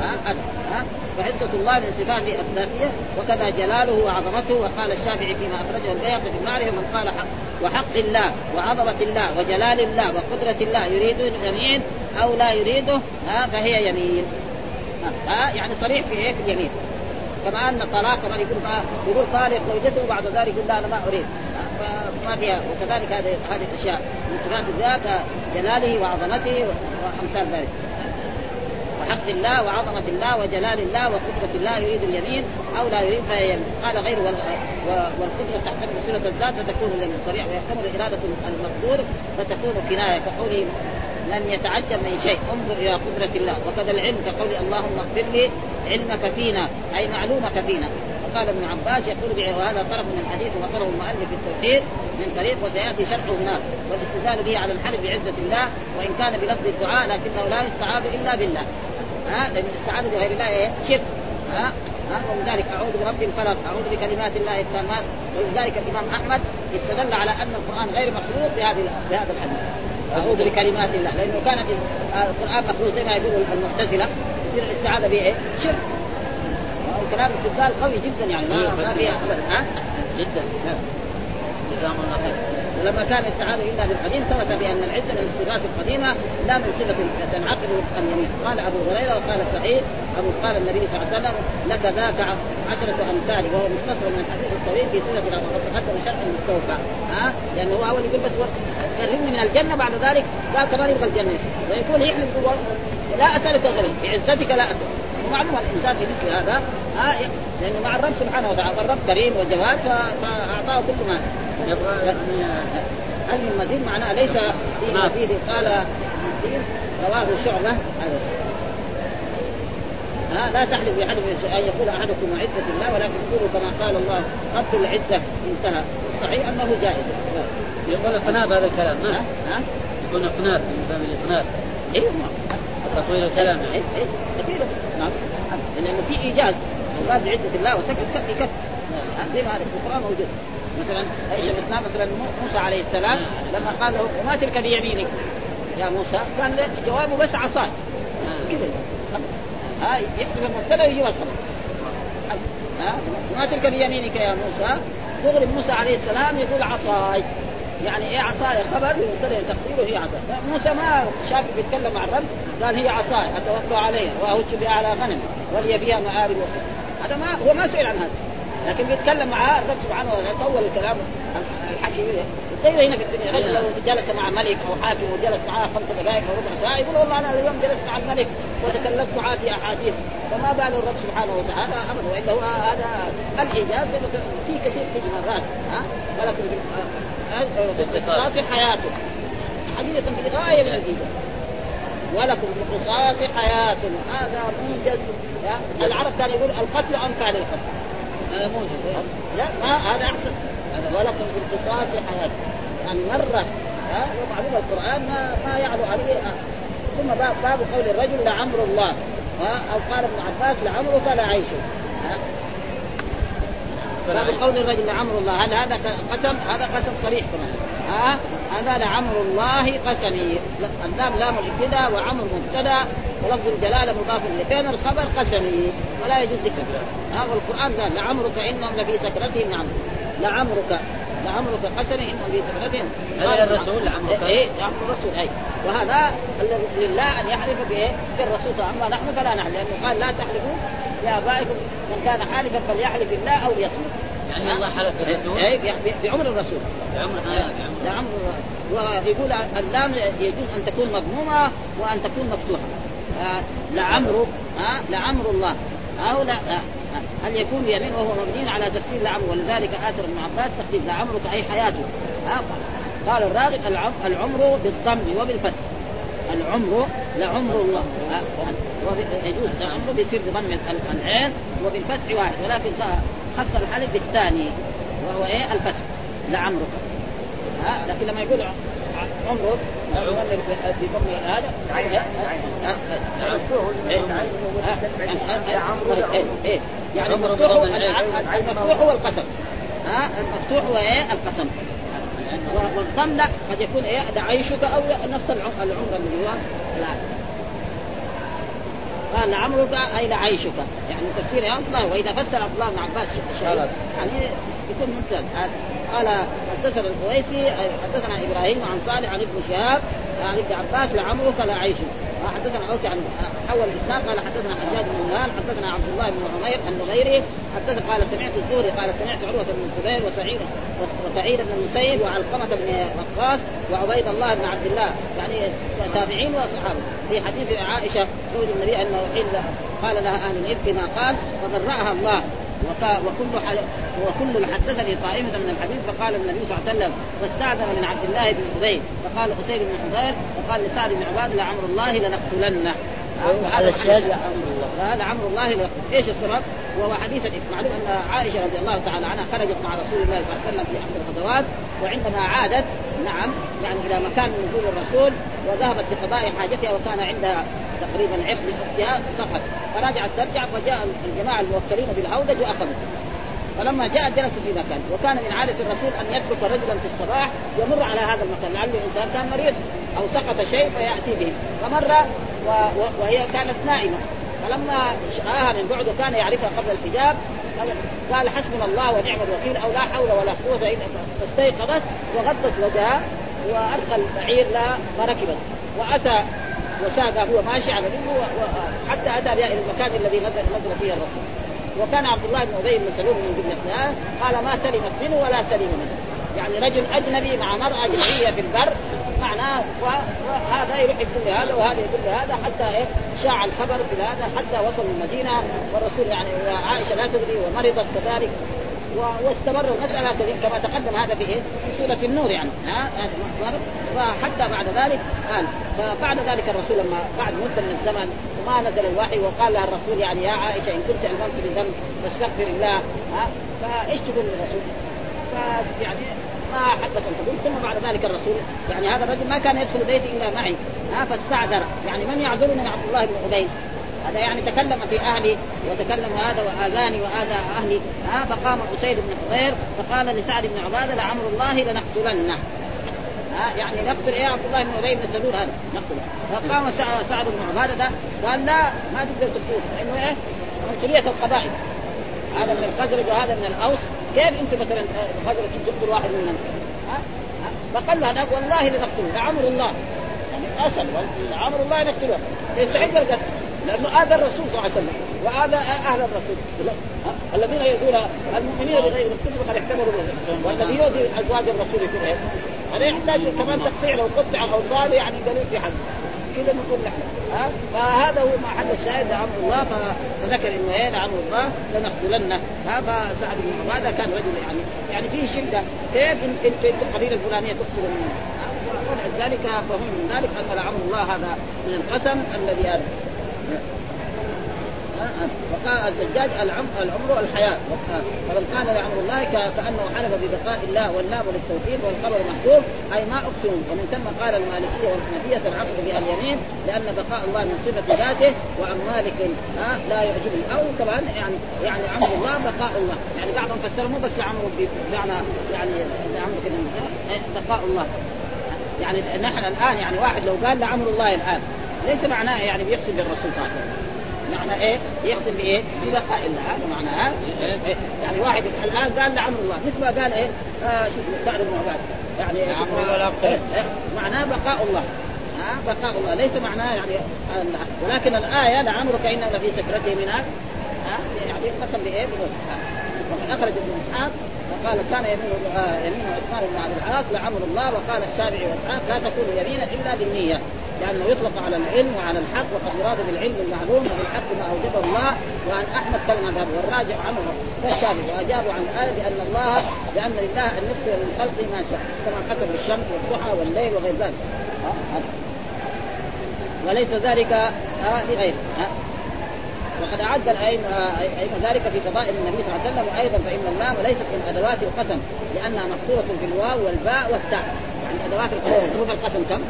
ها؟ ها؟ فعزة الله من صفاته الذاتية وكذا جلاله وعظمته. وقال الشافعي فيما أخرجه البيهقي في المعرفة من قال حق وحق الله وعظمة الله وجلال الله وقدرة الله يريد اليمين أو لا يريده ها؟ فهي يمين. ها؟ يعني صريح في إيه؟ في اليمين. كما أن طلاق كمان يقول يقول طالق زوجته وبعد ذلك يقول لا أنا ما أريد. فما فيها. وكذلك هذه هذه الأشياء. من صفات الله جلاله وعظمته وأمثال ذلك. وحق الله وعظمة الله وجلال الله وقدرة الله يريد اليمين أو لا يريد فهي يمين. قال غيره والقدرة تحتمل صلة الذات فتكون اليمين. صريح. ويحتمل إرادة المقدور فتكون كناية كقوله لم يتعجب من شيء. انظر إلى قدرة الله. وكذا العلم كقول اللهم اغفر لي علمك فينا أي معلومك فينا. وقال ابن عباس يقول وهذا طرف من الحديث وطرف المؤلف في التوحيد من طريق وسيأتي شرحه هناك والاستدلال به على الحلف بعزة الله وإن كان بلفظ الدعاء لكنه لا يستعاذ إلا بالله. ها؟ لأن الاستعاذة بغير الله؟ شرك. ها؟ ها؟ ومن أعوذ برب الفلق أعوذ بكلمات الله التامات. ولذلك الإمام أحمد استدل على أن القرآن غير مخلوق بهذه بهذا الحديث. أعوذ بكلمات الله. لأنه كانت القرآن مخلوق زي ما يقول المعتزلة. يصير الاستعاذة به إيه؟ شرك. كلام استدلال قوي جدا يعني ما, ما فيها ابدا ها؟ جدا جزاهم الله خير. ولما كان الاستعاذه إلا بالقديم ثبت بأن العزه من الصفات القديمة لا من صفة تنعقد اليمين. قال أبو هريرة وقال سعيد أبو قال النبي صلى الله عليه وسلم لك ذاك عشرة أمثال. وهو مختصر من الحديث الطويل في صفه وقد تقدم شرح مستوفى ها؟ لأنه هو أول يقول بس كرمني من الجنة بعد ذلك. قال كمان يبغى الجنة. ويكون يحلف لا أسألك غيرك بعزتك لا أسألك. ومعلوم الإنسان في مثل هذا. ها لأنه مع الرب سبحانه وتعالى الرب كريم وجواد فأعطاه كل ما هل من مزيد معناه ليس في مزيد قال رواه شعبة. هذا ها لا تحلف بحلف أن يقول أحدكم عزة الله ولكن قولوا كما قال الله رب العزة انتهى. الصحيح أنه جائز. يقول أقناب هذا الكلام. ما ها؟ يكون أقناب من باب الإقناب. أيوه تطويل الكلام. اي اي كثير نعم. لأنه في إيجاز. قال بعزه الله وسكت كفي. كف زي ما هذا في القرآن موجود. مثلا إيش الاثنان مثلا موسى عليه السلام لما قال له وما تلك بيمينك؟ يا موسى. كان جوابه بس عصاي. كذا. ها يحدث المبتدا ويجيب الخبر. ها؟ وما تلك بيمينك يا موسى؟ دغري موسى عليه السلام يقول عصاي. يعني إيه عصاي خبر يبتدئ تقديره هي عصاي موسى ما شاف بيتكلم مع الرب قال هي عصاي اتوكل عليها واهج بها على غنم ولي فيها مآرب هذا ما هو ما سئل عن هذا لكن بيتكلم معاه الرب سبحانه وتعالى طول الكلام الحكي زي هنا في الدنيا رجل لو جلس مع ملك أو حاكم وجلس معاه خمس دقائق أو ربع ساعة يقول والله أنا اليوم جلست مع الملك وتكلمت معاه في أحاديث فما بال الرب سبحانه وتعالى ابدا والا هو هذا الاعجاز في كثير تجي مرات ها؟ ولكن في القصاص حياته. حقيقه في غاية من الايجاز ولكم في القصاص حياة. هذا موجز. العرب كان يقول القتل أمثال القتل هذا موجود لا ما هذا أحسن. ولكم في القصاص حياة. يعني مرة ها ومعلوم القرآن ما ما يعلو عليه ثم باب, باب قول الرجل لعمر الله. ها أو قال ابن عباس لعمرك لعيشه وبقول الرجل لعمر الله هل هذا قسم؟ هذا قسم صريح كمان. ها؟ هذا لعمر الله قسمي. اللام لام ابتدا وعمر مبتدا ولفظ الجلاله مضاف لكان الخبر قسمي ولا يجوز ذكر ها والقرآن قال لعمرك إنهم لفي سكرتهم نعم. لعمرك لعمرك قسمي انهم في سكرتهم هذا الرسول لعمرك إيه لعمر الرسول أي. وهذا لله أن يحلف بايه؟ بالرسول صلى الله عليه وسلم. أما نحن فلا نحلف لأنه قال لا تحلفوا لآبائكم. من كان حالفا فليحلف الله أو ليصمت يعني الله حلف بالرسول؟ اي بعمر الرسول. بعمر بعمر. ويقول اللام يجوز أن تكون مضمومة وأن تكون مفتوحة. آه آه لعمر الله. أو لا هل يكون يمين وهو مبني على تفسير لعمر ولذلك آثر ابن عباس تقديم لعمرك أي حياته. قال الراغب العمر بالضم وبالفتح. العمر لعمر الله. يجوز العمر بيصير بضم العين وبالفتح واحد ولكن خص الحلف بالثاني وهو إيه؟ الفتح. لعمرك ها لكن لما يقول هذا يعني المفتوح المفتوح هو القسم. ها؟ المفتوح هو إيه القسم. والضم لا قد يكون إيه؟ عيشك أو نفس العمر اللي هو قال لعمرك اي لعيشك يعني تفسير يا الله وإذا فسر عبد الله بن عباس شيء يعني يكون ممتاز. قال حدثنا القويسي حدثنا إبراهيم عن صالح عن ابن شهاب عن ابن عباس لعمرك لعيشك. حدثنا اوسع عن حول الاسلام قال حدثنا حجاج بن مهان حدثنا عبد الله بن عمير النغيري حدث قال سمعت الزهري قال سمعت عروة بن الزبير وسعيد وسعيد بن المسيب وعلقمة بن وقاص وعبيد الله بن عبد الله يعني تابعين وصحابه في حديث عائشة زوج النبي انه قال لها أهل الافك ما قال فبرأها الله. وكل وكل حدثني طائفة من الحديث فقال النبي صلى الله عليه وسلم واستعذر من عبد الله بن ابي فقال حسين بن حضير فقال لسعد بن عباد لعمر الله لنقتلنه هذا الشاهد لعمر الله. هذا عمر الله إيش السبب؟ وهو حديث معلوم أن عائشة رضي الله تعالى عنها خرجت مع رسول الله صلى الله عليه وسلم في احد الغزوات وعندما عادت نعم يعني إلى مكان نزول الرسول وذهبت لقضاء حاجتها وكان عندها تقريبا عقد لاختها سقط. فرجعت ترجع فجاء الجماعة الموكلين بالهودج وأخذوا. فلما جاء جلسوا في مكان. وكان من عادة الرسول أن يترك رجلا في الصباح يمر على هذا المكان. لعله إنسان كان مريض أو سقط شيء فيأتي به. فمر و... و... وهي كانت نائمة. فلما راها من بعد وكان يعرفها قبل الحجاب قال حسبنا الله ونعم الوكيل أو لا حول ولا قوة إلا فاستيقظت وغطت وجهها. وأدخل بعير لها فركبت وأتى وساق هو ماشي على رجله حتى أتى بها إلى المكان الذي نزل نزل فيه الرسول. وكان عبد الله بن أبي بن سلول من جملة قال ما سلمت منه ولا سلم منه. يعني رجل أجنبي مع مرأة اجنبيه في البر معناه وهذا يروح يقول لهذا وهذا يقول لهذا حتى إيه شاع الخبر في هذا حتى وصلوا المدينة والرسول يعني وعائشه لا تدري ومرضت كذلك. واستمر المسألة كما تقدم هذا في إيه؟ في سورة النور يعني. ها؟ فحتى بعد ذلك قال فبعد ذلك الرسول لما بعد مدة من الزمن وما نزل الوحي وقال لها الرسول يعني يا عائشة إن كنت ألممت بذنب فاستغفر الله. ها؟ فإيش تقول للرسول؟ فيعني ما حدث الحدود ثم بعد ذلك الرسول يعني هذا الرجل ما كان يدخل بيتي إلا معي. ها؟ فاستعذر. يعني من يعذرني؟ من عبد الله بن ابي هذا يعني تكلم في أهلي وتكلم هذا وآذاني وآذى أهلي. ها فقام أسيد بن حضير فقال لسعد بن عبادة لعمر الله لنقتلنه. ها يعني نقتل إيه؟ عبد الله بن أبي بن سلول هذا نقتله. فقام سعد بن عبادة ده قال لا ما تقدر تقتله لأنه إيه؟ عنصريه القبائل. هذا من الخزرج وهذا من الأوس. كيف أنت مثلا الخزرج تقتل واحد منهم؟ ها؟ فقال له هناك والله لنقتله. لعمر الله. يعني اصل لعمر الله نقتله يستحق القتل لأنه آذى الرسول صلى الله عليه وسلم وآذى أهل الرسول. الذين يؤذون المؤمنين بغير الكفر قد احتملوا والذي يؤذي أزواج الرسول يكون إيه؟ هذا يحتاج كمان تقطيع لو قطع أو صار يعني قالوا في حد. كذا نقول نحن. ها؟ فهذا هو محل الشاهد لعمر الله فذكر إنه إيه لعمر الله؟ لنقتلنه. ها؟ فسعد بن هذا كان رجل يعني يعني فيه شدة. كيف انت القبيلة الفلانية تقتل منه؟ ولذلك فهم من ذلك أن لعمر الله هذا من القسم الذي هذا وقال الزجاج العمر الحياة فمن قال لعمر الله كأنه حلف ببقاء الله واللام للتوحيد والخبر محذوف أي ما أقسم. ومن ثم قال المالكية والحنفية العقد بها اليمين لأن بقاء الله من صفة ذاته وعن مالك لا يعجبه. أو كمان يعني يعني عمر الله بقاء الله. يعني بعضهم فسر مو بس لعمر بمعنى يعني لعمر بقاء الله. يعني نحن الآن يعني واحد لو قال لعمر الله الآن ليس معناه يعني بيقسم بالرسول صلى الله عليه وسلم معنى إيه؟ يقسم بإيه؟ ببقاء الله هذا معناه إيه؟ يعني واحد الآن قال لعمر الله مثل ما قال إيه؟ آه شوف سعد بن عباد يعني إيه؟ إيه؟ معناه بقاء الله ها بقاء الله ليس معناه يعني ولكن الآية لعمرك ان لفي سكرته من ها يعني قسم بإيه؟ وقد أخرج ابن إسحاق وقال كان يمين آه يمين عثمان بن عبد العاص لعمر الله وقال الشافعي واسحاق لا تكون يمينا إلا بالنية لأنه يطلق على العلم وعلى الحق وقد يراد بالعلم المعلوم وبالحق ما أوجبه الله. وعن أحمد كلمه هذا والراجع عنه كالشافعي واجابوا عن الآية بأن الله بأن لله أن يكثر من خلقه ما شاء كما حسب الشمس والضحى والليل وغير ذلك. وليس ذلك لغيره. وقد أعد الائمه ذلك في فضائل النبي صلى الله عليه وسلم وأيضا فإن اللام ليست من أدوات القسم لأنها محصوره في الواو والباء والتاء. يعني أدوات القسم حروف القسم كم؟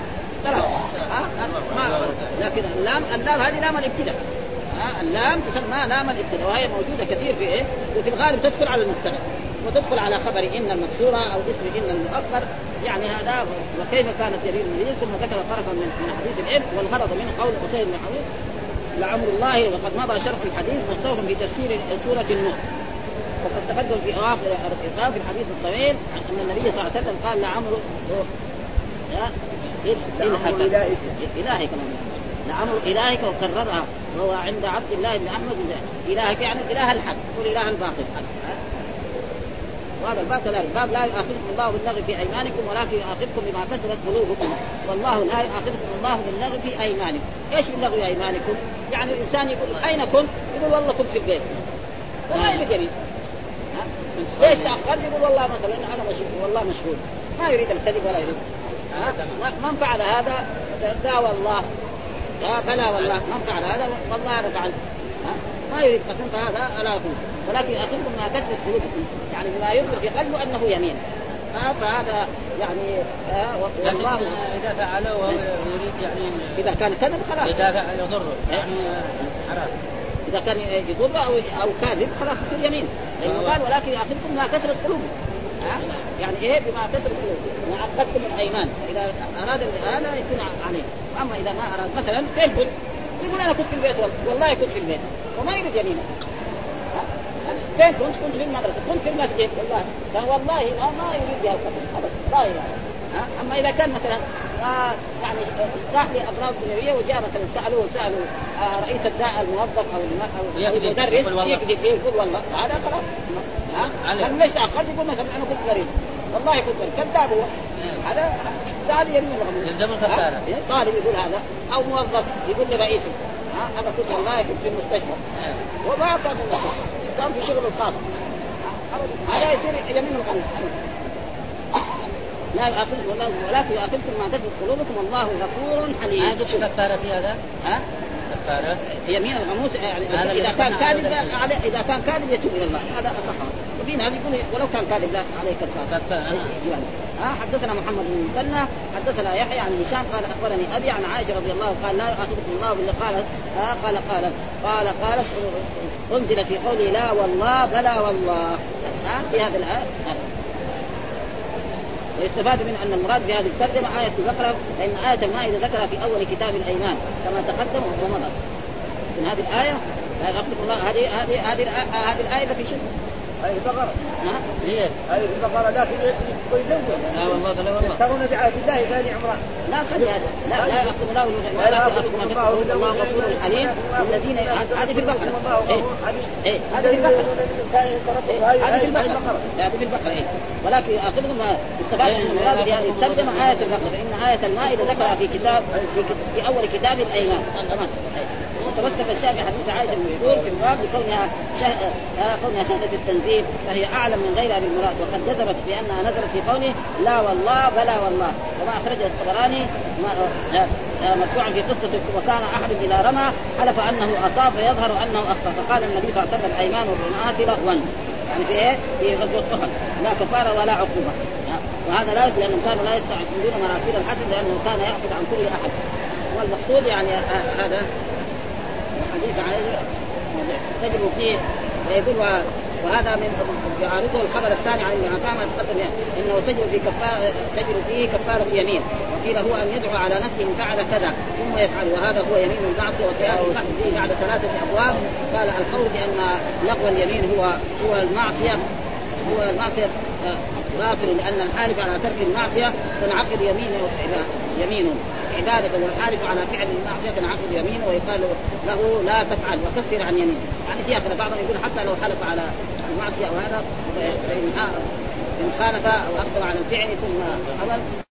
لكن اللام اللام هذه لام الابتداء. اللام تسمى لام الابتداء وهي موجودة كثير في إيه؟ وفي الغالب تدخل على المبتدأ وتدخل على خبر إن المكسوره أو اسم إن المؤخر. يعني هذا وكيف كانت يمين النبي ثم ذكر طرفا من حديث الابن والغرض منه قول قتيل بن حبيب لعمر الله وقد مضى شرح الحديث مستوف في تفسير سورة النور. وقد تقدم في أواخر في الحديث الطويل أن النبي صلى الله عليه وسلم قال لعمر إلهك. إلهك. لعمر إلهك وكررها. وهو عند عبد الله بن أحمد. إلهك يعني الإله الحق. قل إله الباطل. وهذا الباب كذلك باب لا يؤاخذكم الله باللغو في أيمانكم ولكن يؤاخذكم بما كسبت قلوبكم. والله لا يؤاخذكم الله باللغو في أيمانكم. إيش باللغو في أيمانكم؟ يعني الإنسان يقول أين كنت؟ يقول والله كنت في البيت. وما يريد. يمين ليش تأخرت؟ يقول والله مثلا أنا مشغول. والله مشغول. ما يريد الكذب ولا يريد. من فعل هذا؟ لا والله. لا بلى والله. من فعل هذا؟ والله أنا فعلت ما يريد قسم فهذا لا يكون ولكن اخذكم ما كسبت قلوبكم يعني بما يبدو في قلبه أنه يمين. آه فهذا يعني آه والله. إذا فعله وهو يريد يعني إذا كان كذب خلاص. إذا فعل يضره. يعني حرام. إذا كان يضر أو أو كاذب خلاص يصير يمين. لأنه قال ولكن ياخذكم ما كثرت قلوبكم يعني إيه بما كسر قلوبكم عقدتم الأيمان. فاذا أراد هذا يكون عليه. اما إذا ما أراد مثلا كنت؟ يقول أنا كنت في البيت والله كنت في البيت وما يريد يمينه. فين كنت؟ كنت في المدرسة، كنت في المسجد والله. والله ما, ما يريد بها القتل ابدا لا يريد أما إذا كان مثلا يعني راح لأغراض دنيوية وجاء مثلا سالوه سألوا آه رئيس الداء الموظف أو أو المدرس يكذب يقول والله. هذا خلاص ها؟ ليش تأخرت؟ يقول مثلا أنا كنت مريض والله كنت مريض كذاب هو. هذا سال يمين الغموس يلزم الكفاره طالب يقول هذا. أو موظف يقول لرئيسه. ها؟ أنا كنت والله كنت في المستشفى. وما كان في المستشفى. كان في شغل الخاص هذا يصير يمين الغموس لا يؤاخذكم ولكن يؤاخذكم ما كسبت قلوبكم. والله غفور حليم. ما قلت كفارة في هذا؟ ها؟ كفارة؟ يمين الغموس يعني إذا كان كاذب إذا كان كاذب يتوب إلى الله. هذا أصح. وفي ناس يقول ولو كان كاذب لا عليه كفارة. كفاره ها؟ حدثنا محمد بن مثنى حدثنا يحيى عن هشام قال أخبرني أبي عن عائشة رضي الله قال لا يؤاخذكم الله باللي قالت آه قال قال قال قالت انزل في قوله لا والله بلى والله. ها؟ في هذا الآية. ويستفاد من أن المراد بهذه الترجمة آية البقرة فإن آية المائدة ذكرها في أول كتاب الأيمان كما تقدم ومضى من هذه الآية لا الله. هذه هذه هذه الايه في شرك هذه البقرة. ها؟ هي هذه البقرة لكن يزوج لا والله بلا والله. يشترون بعهد الله ثاني عمران. لا خلي هذا لا لا يأخذ الله ولا ما تكفرون الله غفور حليم الذين هذه في البقرة. إيه. إيه. هذه في البقرة. هذه في البقرة. هذه في البقرة. إيه. ولكن يأخذكم ما استفاد من المراد بهذه. الترجمة آية البقرة. فإن آية المائدة ذكرها في كتاب في أول كتاب الأيمان. وتمسك الشافعي حديث عائشة المشهور في المراد لكونها شه... آه كونها شهدت التنزيل فهي أعلم من غيرها بالمراد وقد جزمت بأنها نزلت في قوله لا والله بلا والله. وما أخرجه الطبراني. آه آه، مرفوعا في قصة وكان أحد اذا رمى حلف أنه أصاب فيظهر أنه أخطأ. فقال النبي صلى الله عليه وسلم أيمان الرماة لغوا يعني في إيه؟ في غزوة أحد. لا كفارة ولا عقوبة. وهذا لا لانهم كانوا لا يستعملون مراسيل الحسن لأنه كان يأخذ عن كل أحد. والمقصود يعني هذا الحديث عليه تجب فيه فيقول وهذا من يعارضه الخبر الثاني عن ابن تقدم إنه تجب في كفاره تجب فيه كفارة اليمين وقيل هو أن يدعو على نفسه إن فعل كذا ثم يفعل وهذا هو يمين المعصيه وسياتي البحث فيه بعد ثلاثة أبواب. قال القول بأن لغو اليمين هو هو المعصية هو المعصية غافل لأن الحالف على ترك المعصية تنعقد يمينه يمينه عبادة والحالف على فعل المعصية تنعقد يمينه ويقال له لا تفعل وكفر عن يمينه يعني في اخر بعضهم يقول حتى لو حلف على المعصية أو هذا فإن خالف أو أقدم على الفعل ثم عمل